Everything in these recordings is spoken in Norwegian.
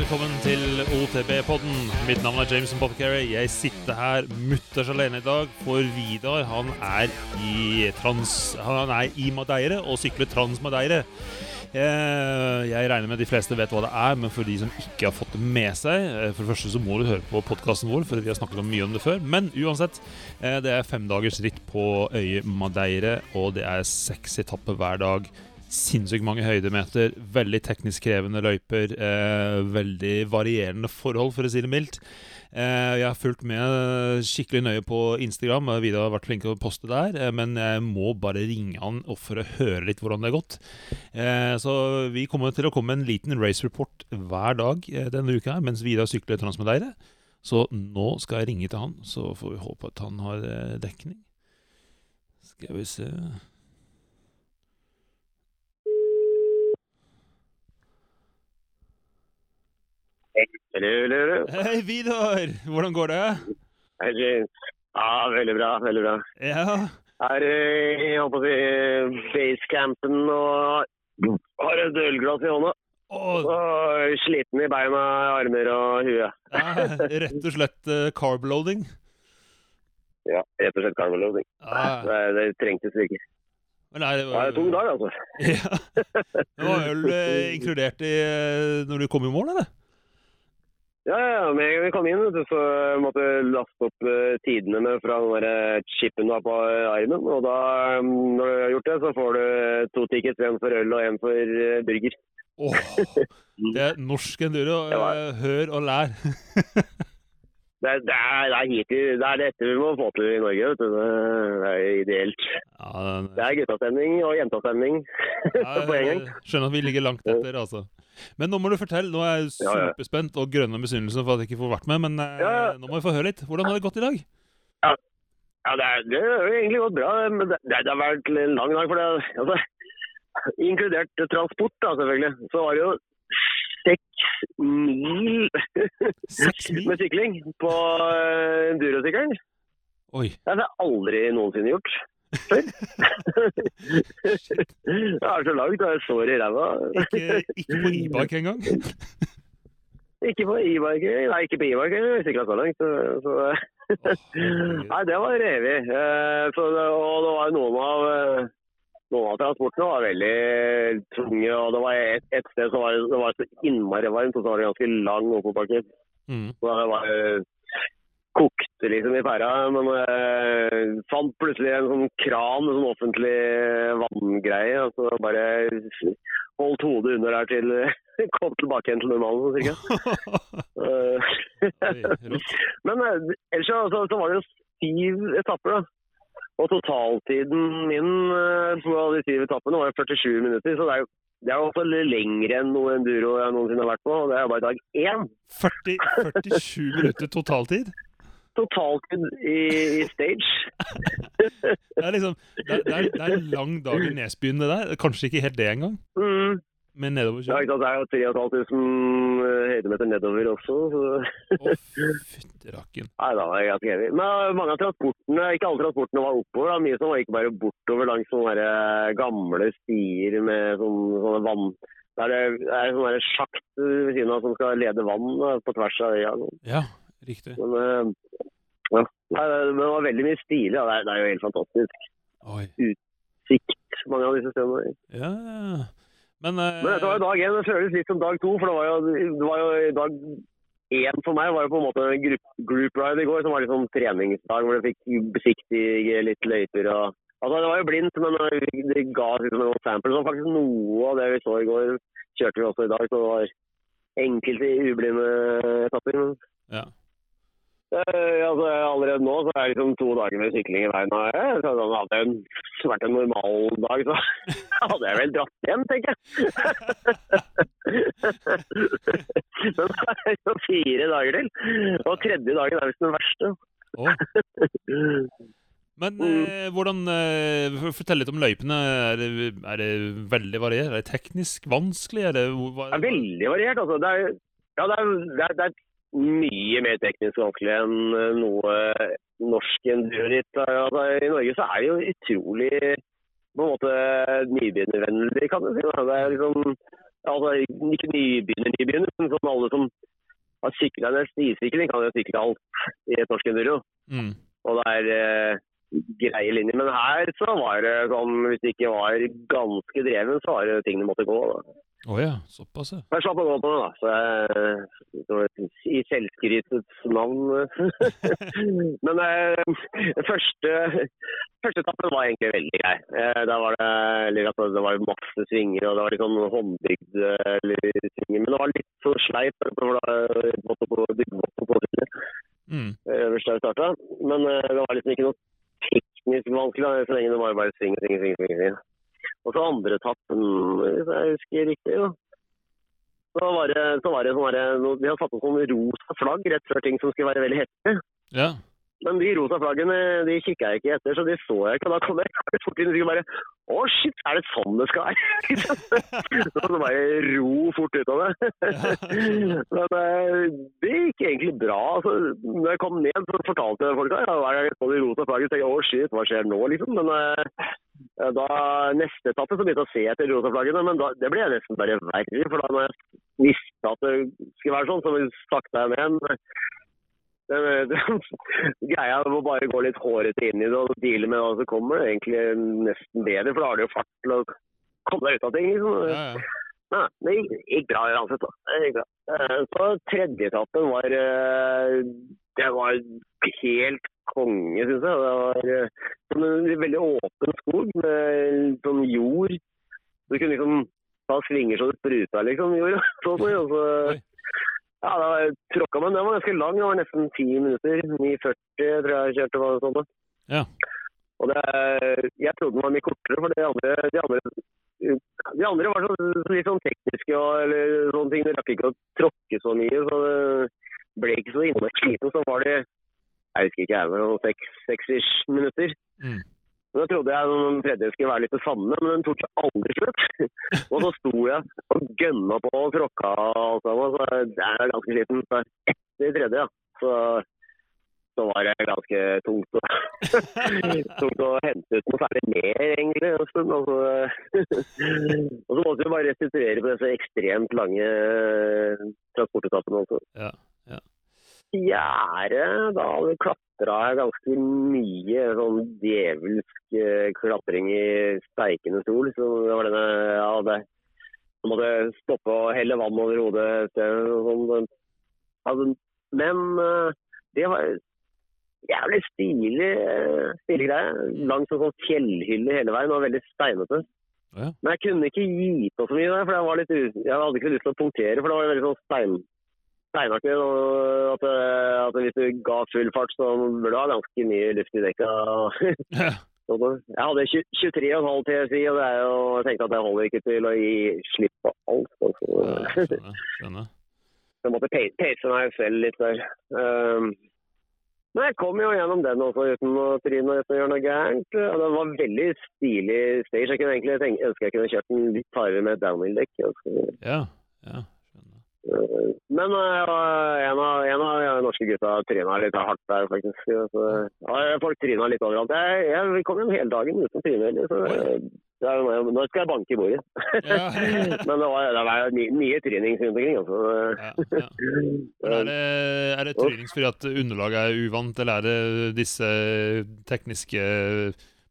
velkommen til OTB-podden. Mitt navn er Jameson Popcary. Jeg sitter her mutters alene i dag, for Vidar han er i, trans, han er i Madeire og sykler Trans-Madeire. Eh, Jeg regner med de fleste vet hva det er, men for de som ikke har fått det med seg eh, For det første så må du høre på podkasten vår, for vi har snakket mye om det før. Men uansett, eh, det er fem dagers ritt på øyet Madeire, og det er seks etapper hver dag sinnssykt mange høydemeter, veldig teknisk krevende løyper, eh, veldig varierende forhold, for å si det mildt. Eh, jeg har fulgt med skikkelig nøye på Instagram, Vidar har vært flink til å poste der, eh, men jeg må bare ringe han opp for å høre litt hvordan det har gått. Eh, så vi kommer til å komme med en liten race report hver dag eh, denne uka her, mens Vidar sykler Transmedeire. Så nå skal jeg ringe til han, så får vi håpe at han har eh, dekning. Skal vi se Hei, Vidar! Hvordan går det? Ja, veldig bra, veldig bra. Ja, Her eh, jeg holdt på si basecampen og har et ølglass i hånda. Og sliten i beina, armer og huet. ja rett og slett uh, carbloading. Ja, rett og slett carbloading. Ja, Det, det trengtes ikke. men nei, Det var en tung dag, altså. Ja. Det var øl eh, inkludert i eh, når du kom i mål, eller? Ja, ja, med en gang vi kom inn, så måtte jeg laste opp eh, tidene med fra den der chipen du har på armen. Og da, mm, når du har gjort det, så får du to tickets, én for øl og én for eh, burger. Åh, det er norsk enduro. Eh, Hør og lær. Det, det, er, det, er hit, det er dette vi må få til i Norge. Vet du. Det er ideelt. Ja, den- Det er guttastemning og jentastemning ja, på en gang. skjønner at vi ligger langt etter, altså. Men nå må du fortelle. Nå er jeg Ja, ja. superspent og grønn av misunnelse for at jeg ikke får vært med. Men eh, Ja, ja. nå må vi få høre litt. Hvordan har det gått i dag? Ja, det, er, det har egentlig gått bra, men det, det har vært en lang dag. for det, altså, Inkludert transport, da, selvfølgelig. Så var det jo seks mil mil? med sykling på uh, endurosykkelen. Oi. Det har jeg aldri noensinne gjort før. det er så langt, og jeg sår i ræva. Ikke, ikke på e-bike engang? Ikke på e-bike, nei ikke på e-bike, jeg sykla så langt. Så, så. Åh. Nei, det var revig. Eh, så og det var noen av eh, noen av transportene var veldig tunge. og det var Et, et sted så var det, det var så innmari varmt, og så var det ganske lang oppoverbakke. Mm. Så det var kokte liksom i pæra. Men eh, fant plutselig en sånn kran, en sånn offentlig vanngreie. og så bare holdt hodet under der til kom tilbake igjen til normalen, sånn cirka. Eh. Men eh, ellers så, så, så var det jo syv etapper, da. Og totaltiden min eh, på de syv etappene var 47 minutter. Så det er jo det er jo også lengre enn noe enduro jeg noensinne har vært på. og Det er bare dag én. 40, 47 minutter totaltid? Totaltid i, i stage. Det er liksom Det er, det er, det er en lang dag i Nesbyen, det der. Kanskje ikke helt det engang, Mm. Med Ja, nedoverkjøring. sant? Det er jo 3500 høydemeter nedover også. Så. Å, fytti rakken. Nei da, det er heavy. Men eh, mange av transportene, ikke alle transportene var oppover. Da. Mye som var ikke bare bortover langs sånne eh, gamle stier med sånne, sånne vann... Der det er sånn der sjakt ved siden av som skal lede vann da, på tvers av øya. Ja, riktig. Men eh, ja. Nei, det det var veldig mye stilig. Ja. Det, er, det er jo helt fantastisk. Oi. Utsikt mange av disse stedene. Ja, ja. Men, uh, Men dette var jo dag én. Det føles litt som dag to. For det var jo, det var jo dag én for meg var jo på en måte en group, group ride i går, som var liksom treningsdag hvor du fikk besiktige litt løyper og Altså, det var jo blindt, men det ga liksom noen samples. Og faktisk noe av det vi så i går, kjørte vi også i dag. Så det var enkelte ublinde etapper. Ja. Eh, altså, allerede nå så er det liksom to dager med sykling i veien. Og, eh, så hadde det vært en normal dag, så hadde jeg vel dratt hjem, tenker jeg. Men det er jo fire dager til. Og tredje dagen er visst den verste. Å. Men eh, hvordan eh, Fortell litt om løypene. Er det, er det veldig variert? Er det teknisk vanskelig? Er det, hva, Det er veldig variert, altså. Det er, ja, det det er, det er mye mer teknisk vanskelig enn eh, noe norsk enduroritt. Altså, I Norge så er det jo utrolig på en måte nybegynnervennlig, kan du si. Det er liksom Altså, ikke nybegynner, nybegynner, men sånn alle som har sykla en stisykling, kan jo sykle alt i et norsk enduro. Mm. Og det er eh, greie linjer. Men her så var det sånn, hvis det ikke var ganske dreven, så var det ting du måtte gå. da. Å ja, såpass, ja. Jeg slapp å gå på det, da. Så jeg, så, I selvskrytets navn. Men eh, første, første etappen var egentlig veldig grei. Eh, da var det, eller altså, det var masse svinger, og det var litt sånn håndbygd eh, eller svinger. Men det var litt så sleip. For da måtte på byggemåten på siden, Mm. eh, øverst der jeg starta. Men eh, det var liksom ikke noe teknisk vanskelig, da, så lenge var bare svinger, svinger, svinger. sving, sving. Og så andre etappen, hvis jeg husker riktig, jo. Så var det, så var det sånn herre De hadde satt opp noen rosa flagg rett før ting som skulle være veldig hete. Ja. Men de rosa flaggene de kikka jeg ikke etter, så de så jeg ikke. Da kom jeg fort inn og bare Å, shit, er det sånn det skal være? så bare ro fort ut av det. Men eh, det gikk egentlig bra. Altså, når jeg kom ned, så fortalte folk ja, hver gang jeg så de rosa flaggene, tenkte jeg å, shit, hva skjer nå, liksom? Men eh, da neste etappe så begynte jeg å se etter rosa flaggene, men da, det ble jeg nesten bare verre. For da når jeg visste at det skulle være sånn, så sakta jeg ned. Greia er å bare gå litt hårete inn i det og deale med det, og så kommer det egentlig nesten bedre, for da har du jo fart til å komme deg ut av ting. liksom. ja, ja. Nei, det gikk, gikk bra uansett. bra. Eh, Så tredje etappen var eh, Det var helt konge, syns jeg. Det var eh, som en veldig åpen skog med sånn jord. Du kunne liksom ta svinger så det spruta, liksom. Jord. Sånn, og så. Ja, det var tråkka, men den var ganske lang. Det var nesten ti minutter. 9,40 tror jeg jeg kjørte. Var det sånn. Ja. Og det, jeg trodde den var mye kortere, for de andre, de andre, de andre var så, litt sånn tekniske og eller sånne ting. De rakk ikke å tråkke så mye, så det ble ikke så innmari sliten. Så var det jeg husker ikke jeg, noen seks- seks-ish minutter. Mm. Da trodde jeg den tredje skulle være litt det samme, men den tok seg aldri slutt. og så sto jeg og gønna på og tråkka og alt sammen, så jeg er ganske sliten. Så etter tredje, ja, så, så var det ganske tungt å, tungt å hente ut noe særlig mer, egentlig, en stund. Og så, og så måtte vi bare restituere på disse ekstremt lange eh, transportetappene også. Ja, ja. Fjerde, da klatra jeg ganske mye sånn djevelsk eh, klatring i steikende sol. Så det var denne ja, det, Jeg måtte stoppe og helle vann over hodet Sånn. Altså, men eh, det var jævlig stilig, eh, stilig greie. Langs en sånn fjellhylle hele veien og veldig steinete. Ja. Men jeg kunne ikke gi på så mye der, for jeg, var litt, jeg hadde ikke lyst til å punktere. For det var veldig sånn stein, steinaktig. Og at, eh, at hvis du ga full fart, så burde du ha ganske mye luft i dekka. Ja. Jeg hadde 23,5 TSI, og det jo, jeg tenkte at det holder ikke til å gi slipp på alt. Ja, Altså. skjønner. skjønner. Jeg måtte pace meg selv litt der. Um, men jeg kom jo gjennom den også uten å tryne og gjøre noe gærent. Det var veldig stilig stage. Jeg kunne egentlig tenke, ønske jeg kunne kjørt den litt hardere med downhill-dekk. altså. Ja, ja, Men uh, en av, en av norske gutta tryna litt hardt der, faktisk. Så, ja, folk tryna litt overalt. Jeg, jeg kom hjem hele dagen uten tryne. heller, Så er, nå- skal jeg banke i bordet. Ja. Men det var, det var my, mye tryning rundt omkring. Altså. Ja, ja. Er det, er det trynings fordi at underlaget er uvant, eller er det disse tekniske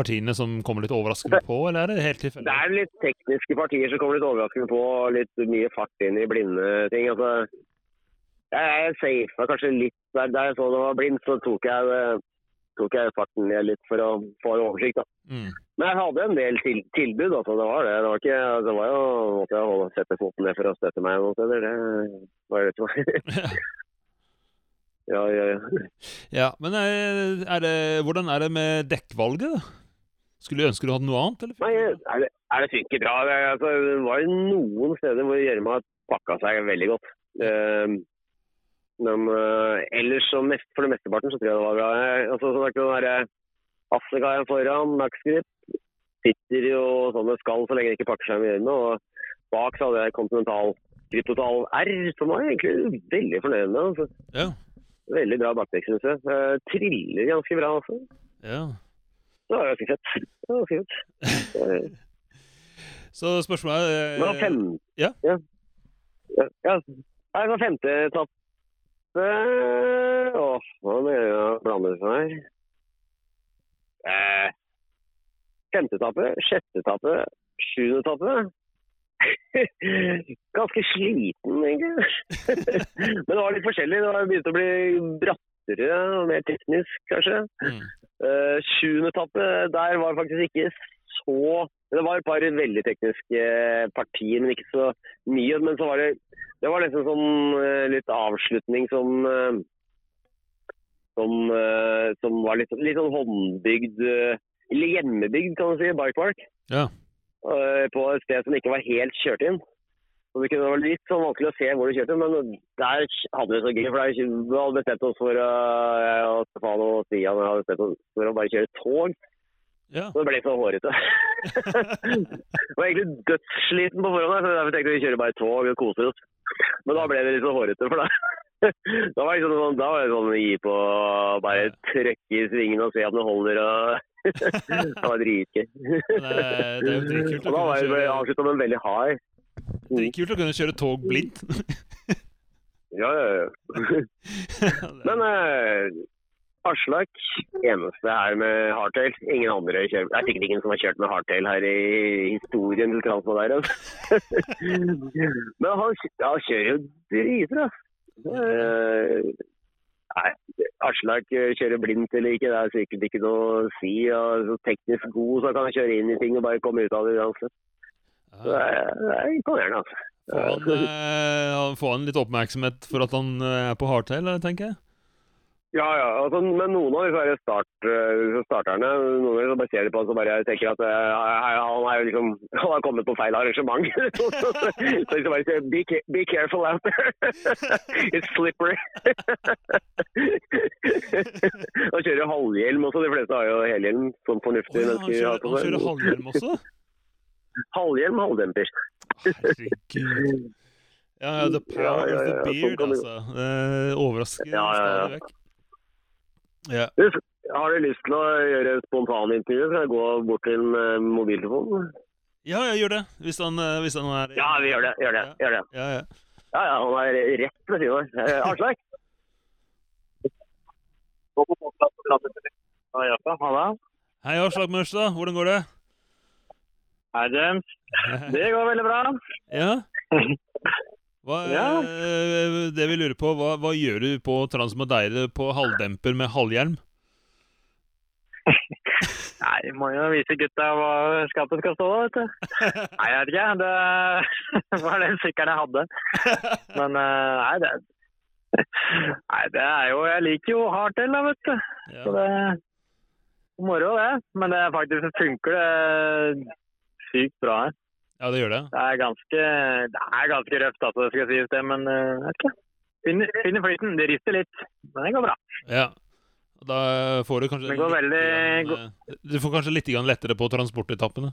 partiene som kommer litt overraskende på, eller er det helt Det er litt tekniske partier som kommer litt overraskende på, og litt mye fart inn i blinde ting. Altså, jeg jeg safa kanskje litt der, der jeg så det var blindt, så tok jeg, tok jeg farten ned litt for å få en oversikt. Da. Mm. Men jeg hadde en del til, tilbud, altså. Det var det. Det var, ikke, det var jo måtte jeg holde, sette foten ned for å støtte meg noen steder. Det var det som var Ja, ja, ja. Ja, men er, er det, hvordan er det med dekkvalget, da? Skulle du ønske du hadde noe annet, eller? Nei, er det, er det funker bra. Det, altså, det var jo noen steder hvor gjørma pakka seg veldig godt. Uh, men uh, ellers så mest, for det mesteparten så tror jeg det var bra. Jeg- Altså, så den der, Afrikaen foran, Maxgrip, sitter jo sånn det skal så lenge det ikke pakker seg med gjørme. Og bak så hadde jeg Continental Kryptotal R, som var egentlig veldig fornøyd med. Altså. Ja. Veldig bra bakdekk, syns jeg. Uh, triller ganske bra også. ja. Det var ganske fett. Det var fint. Eh, Så spørsmålet er Men fem... ja. Ja. ja. Nei, så femte etappe Nå hva det jeg blander seg her? Eh, femte etappe, sjette etappe, sjuende etappe. Ganske sliten, egentlig. Men det var litt forskjellig. Det var begynt å bli brattere og mer teknisk, kanskje. Mm. Uh, sjuende etappe, der var faktisk ikke så Det var et par veldig tekniske partier, men ikke så mye. Men så var det Det var nesten sånn uh, litt avslutning som uh, som, eh, som var litt, litt sånn håndbygd eh, Eller hjemmebygd, kan du si. Bike park. Ja. Eh, på et sted som ikke var helt kjørt inn. Så det kunne være litt sånn vanskelig å se hvor du kjørte, men der hadde vi så gøy. For der, vi hadde bestemt oss for, uh, og Stefan og Stian hadde bestemt oss for å bare kjøre tog. Ja. Så det ble så hårete. jeg var egentlig dødssliten på forhånd, så derfor tenkte vi kjøre bare tog og koser oss. Men da ble det litt så hårete, for deg. da var det liksom sånn, da var det sånn å gi på bare trykke i svingen og se om det holder. og Det var dritgøy. Det, det er jo dritkult Og da var det avslutta med en veldig hard. Dritkult å kunne kjøre tog blindt. Ja, ja, ja. Men eh, Aslak, eneste her med hardtail. Ingen andre kjører Det er sikkert ingen som har kjørt med hardtail her i historien til Transmodeire. Men han, han kjører jo driter. Eh, Nei, Aslak kjører blindt eller ikke, det er sikkert ikke noe å si. Og så teknisk god, så kan han kjøre inn i ting og bare komme ut av det uansett. Så det er, det er imponerende, altså. Får han, eh, får han litt oppmerksomhet for at han eh, er på hardtail, tenker jeg? Ja, ja. Altså, men noen av disse start, eh, starterne noen bare ser de på og bare tenker at uh, han, er liksom, han har kommet på feil arrangement. så de bare sier be, be careful out there. It's slippery. Han kjører halvhjelm også. De fleste har jo helhjelm, som fornuftig. fornuftige ja, han, kjører, han kjører halvhjelm også? Halvhjelm, halvdemper. Herregud. Ja, ja, the power Ja, ja, of the ja, sånn beard, det- altså. overraskende. overrasker Ja, ja, ja. stadig vekk. Har du lyst til å gjøre et spontanintervju? Skal jeg gå bort til eh, mobiltelefonen? ja, jeg gjør det. Hvis han, eh, hvis han er Ja, vi gjør det. Gjør det. Gjør det. Ja, ja. Ja, ja, han er rett ved siden av. Eh, Aslak? Hei, Aslak Mørstad. Hvordan går det? Hei, James. Det går veldig bra. Ja? Hva, Ja. eh, det vi lurer på, hva, hva gjør du på Transmodeire på halvdemper med halvhjelm? Nei, må jo vise gutta hva skapet skal stå, vet du. Nei, jeg vet ikke. Det var den sykkelen jeg hadde. Men eh, nei, det Nei, det er jo Jeg liker jo hardtail, da, vet du. Så Ja. det er moro, det. Men det faktisk funker det sykt bra her. ja, det gjør det. Det er ganske Det er ganske røft, altså, det skal sies det. Men eh, jeg vet ikke. Finner, finner flyten. Det rister litt. Men det går bra. Ja. Da får du kanskje Det går litt veldig- grann, eh, Du får kanskje litt lettere på transportetappene.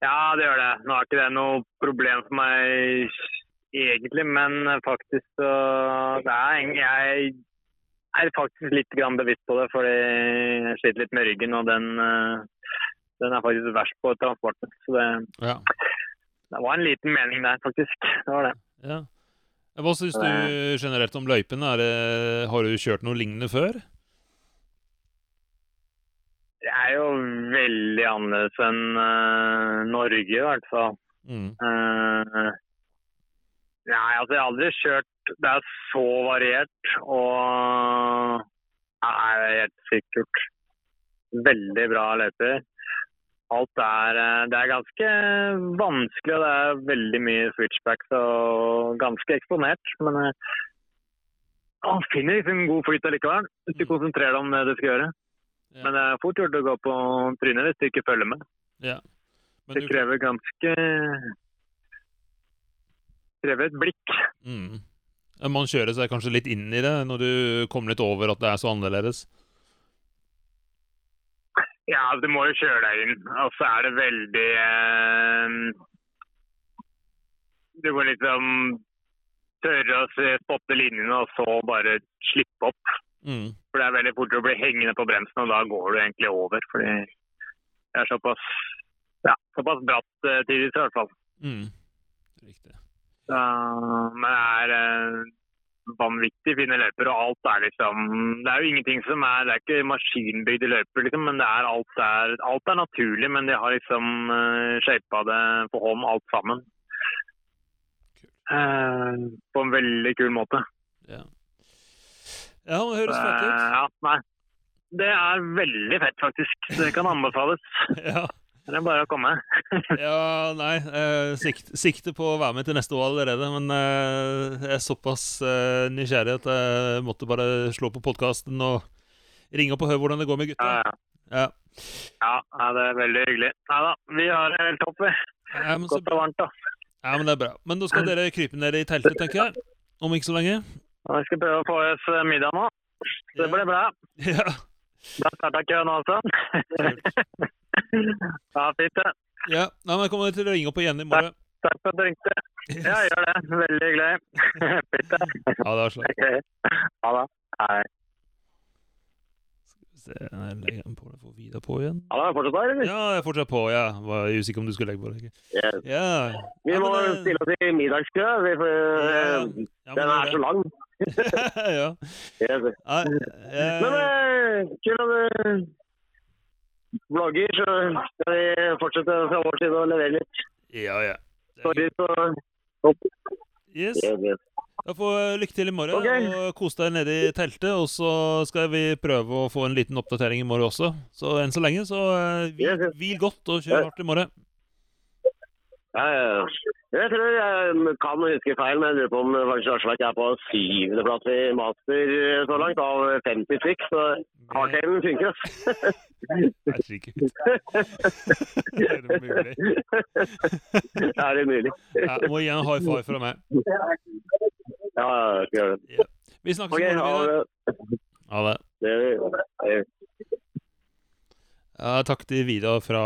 Ja, det gjør det. Nå er ikke det noe problem for meg egentlig, men faktisk så det er, Jeg er faktisk litt grann bevisst på det, fordi jeg sliter litt med ryggen, og den, eh, den er faktisk verst på transporten. Så det, Ja. det var en liten mening der, faktisk. Det var det. ja. Hva syns du generelt om løypene? Er det, har du kjørt noe lignende før? Det er jo veldig annerledes enn uh, Norge, i hvert fall. Mm. Uh, nei, altså jeg har aldri kjørt Det er så variert og det er helt sikkert veldig bra løyper. Alt er eh, Det er ganske vanskelig, og det er veldig mye switchbacks og ganske eksponert. Men han finner liksom god flyt allikevel, hvis du konsentrerer deg om det du skal gjøre. Ja. Men det er fort gjort å gå på trynet hvis du ikke følger med. Ja. Men Det du, krever ganske krever et blikk. mm. Man kjører seg kanskje litt inn i det når du kommer litt over at det er så annerledes? Ja, du må jo kjøre deg inn. Og så er det veldig eh, Du må liksom tørre å spotte linjene og så bare slippe opp. Mm. For det er veldig fort å bli hengende på bremsen, og da går du egentlig over. Fordi det er såpass ja, såpass bratt uh, tidvis i hvert fall. Mm. Riktig. Så, men vanvittig fine løyper, og alt er liksom Det er jo ingenting som er Det er ikke maskinbygde løyper, liksom, men det er alt, er alt er naturlig. Men de har liksom uh, shapa det på hånd, alt sammen. Uh, på en veldig kul måte. Ja. Ja, det høres fett ut. Uh, ja, nei. Det er veldig fett, faktisk. Det kan anbefales. ja. Det er bare å komme. ja, nei. Eh, sikt, sikte på å være med til neste år allerede, men eh, jeg er såpass eh, nysgjerrig at jeg måtte bare slå på podkasten og ringe opp og høre hvordan det går med gutta. Ja, ja. ja. ja det er veldig hyggelig. Nei da, vi har det helt topp, vi. Ja, Godt og varmt, da. Ja, men det er bra. Men da skal dere krype ned i teltet, tenker jeg. Om ikke så lenge. Vi skal prøve å få oss middag nå. Det blir bra. Ja. Da starter køen altså. Ja, fint det. ja. Nei, men kommer til å ringe opp igjen i morgen. Takk for at du ringte. Ja, gjør det. Veldig hyggelig. fint det. Ja, det var Okay. Ok. Ha det. Hei. Se, jeg legger den på. Jeg får Vidar på igjen. Ja, er fortsatt der, eller? Ja, jeg fortsetter på. Ja. Var usikker om du skulle legge på det. Yes. Ja. Vi Ja, må men stille oss i middagskø. Vi får, Ja, ja, men den er det- så lang. ja. Yes. Eh, Men eh, kul at du vlogger, så skal vi fortsette fra vår side å levere litt. ja, ja. Sorry, så gøy. Yes. Da får lykke til i morgen, Okay. og kos deg nede i teltet. Og så skal vi prøve å få en liten oppdatering i morgen også. Så enn så lenge, så eh, hvil, yes. hvil godt og kjør hardt i morgen. Ja, ja, ja. Jeg tror jeg kan huske feil, men jeg lurer på om faktisk Aslak er på syvendeplass i master så langt, av 50 stykk. Så hardtailen funker, ass. Herregud. er det mulig? er det mulig? Ja, må gi en high five fra meg. Ja, jeg skal gjøre det. Vi snakkes i morgen. Ha det. Ja, takk til Vida fra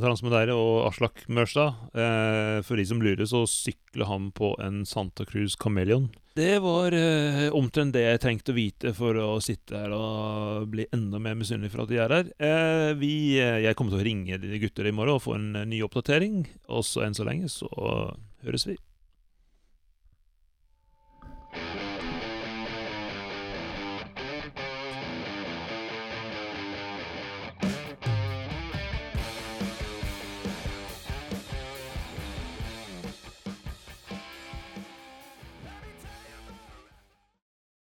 Transmodeire og Aslak Mørstad. Eh, for de som lurer, så sykler han på en Santa Cruz Chameleon. Det var eh, omtrent det jeg trengte å vite for å sitte her og bli enda mer misunnelig for at de er her. Eh, vi, eh, jeg kommer til å ringe de gutter i morgen og få en eh, ny oppdatering. Og så enn så lenge så høres vi.